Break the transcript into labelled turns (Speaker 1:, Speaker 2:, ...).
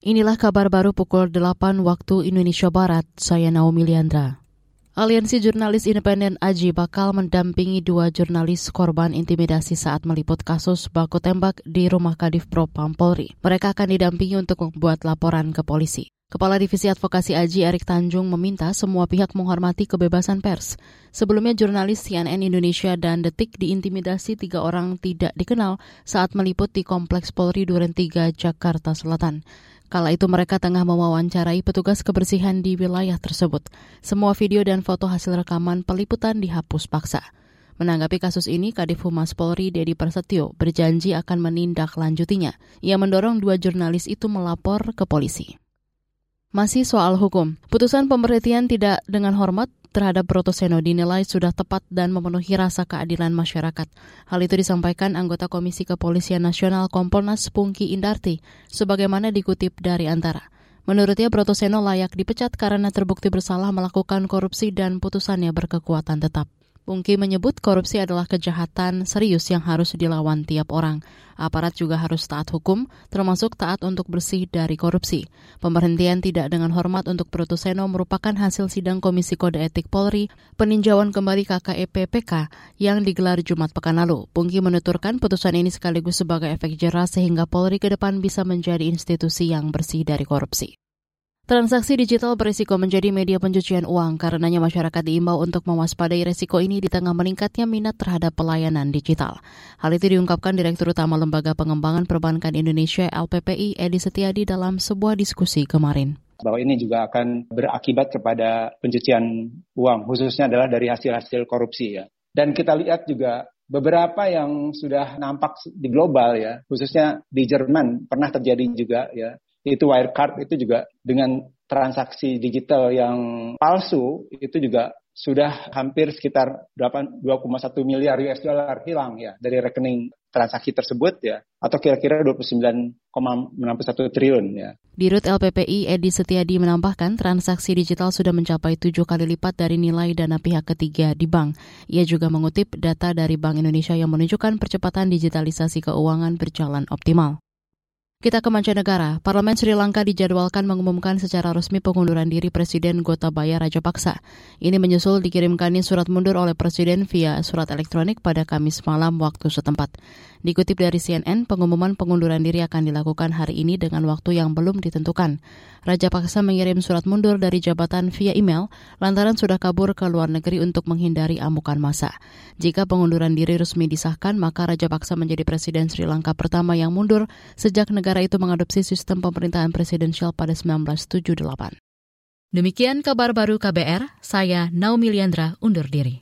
Speaker 1: Inilah kabar baru pukul 8 waktu Indonesia Barat. Saya Naomi Liandra. Aliansi Jurnalis Independen AJI bakal mendampingi dua jurnalis korban intimidasi saat meliput kasus baku tembak di rumah Kadif Propam Polri. Mereka akan didampingi untuk membuat laporan ke polisi. Kepala Divisi Advokasi Aji Erik Tanjung meminta semua pihak menghormati kebebasan pers. Sebelumnya jurnalis CNN Indonesia dan Detik diintimidasi tiga orang tidak dikenal saat meliput di Kompleks Polri Duren 3, Jakarta Selatan. Kala itu mereka tengah mewawancarai petugas kebersihan di wilayah tersebut. Semua video dan foto hasil rekaman peliputan dihapus paksa. Menanggapi kasus ini, Kadif Humas Polri Dedi Prasetyo berjanji akan menindaklanjutinya. Ia mendorong dua jurnalis itu melapor ke polisi. Masih soal hukum, putusan pemberhentian tidak dengan hormat terhadap Brotoseno dinilai sudah tepat dan memenuhi rasa keadilan masyarakat. Hal itu disampaikan anggota Komisi Kepolisian Nasional Kompolnas Pungki Indarti, sebagaimana dikutip dari Antara. Menurutnya Brotoseno layak dipecat karena terbukti bersalah melakukan korupsi dan putusannya berkekuatan tetap. Pungki menyebut korupsi adalah kejahatan serius yang harus dilawan tiap orang. Aparat juga harus taat hukum, termasuk taat untuk bersih dari korupsi. Pemberhentian tidak dengan hormat untuk Protuseno merupakan hasil sidang Komisi Kode Etik Polri peninjauan kembali KKEP PK yang digelar Jumat pekan lalu. Pungki menuturkan putusan ini sekaligus sebagai efek jerah sehingga Polri ke depan bisa menjadi institusi yang bersih dari korupsi. Transaksi digital berisiko menjadi media pencucian uang karenanya masyarakat diimbau untuk mewaspadai resiko ini di tengah meningkatnya minat terhadap pelayanan digital. Hal itu diungkapkan Direktur Utama Lembaga Pengembangan Perbankan Indonesia LPPI Edi Setiadi dalam sebuah diskusi kemarin
Speaker 2: bahwa ini juga akan berakibat kepada pencucian uang, khususnya adalah dari hasil-hasil korupsi ya. Dan kita lihat juga beberapa yang sudah nampak di global ya, khususnya di Jerman pernah terjadi juga ya, itu Wirecard itu juga dengan transaksi digital yang palsu itu juga sudah hampir sekitar 2,1 miliar US dollar hilang ya dari rekening transaksi tersebut ya atau kira-kira 29,61 triliun ya.
Speaker 1: Dirut LPPI Edi Setiadi menambahkan transaksi digital sudah mencapai tujuh kali lipat dari nilai dana pihak ketiga di bank. Ia juga mengutip data dari Bank Indonesia yang menunjukkan percepatan digitalisasi keuangan berjalan optimal. Kita ke mancanegara. Parlemen Sri Lanka dijadwalkan mengumumkan secara resmi pengunduran diri Presiden Gotabaya Rajapaksa. Ini menyusul dikirimkannya surat mundur oleh Presiden via surat elektronik pada Kamis malam waktu setempat. Dikutip dari CNN, pengumuman pengunduran diri akan dilakukan hari ini dengan waktu yang belum ditentukan. Raja Paksa mengirim surat mundur dari jabatan via email lantaran sudah kabur ke luar negeri untuk menghindari amukan masa. Jika pengunduran diri resmi disahkan, maka Raja Paksa menjadi Presiden Sri Lanka pertama yang mundur sejak negara itu mengadopsi sistem pemerintahan presidensial pada 1978. Demikian kabar baru KBR, saya Naomi Liandra undur diri.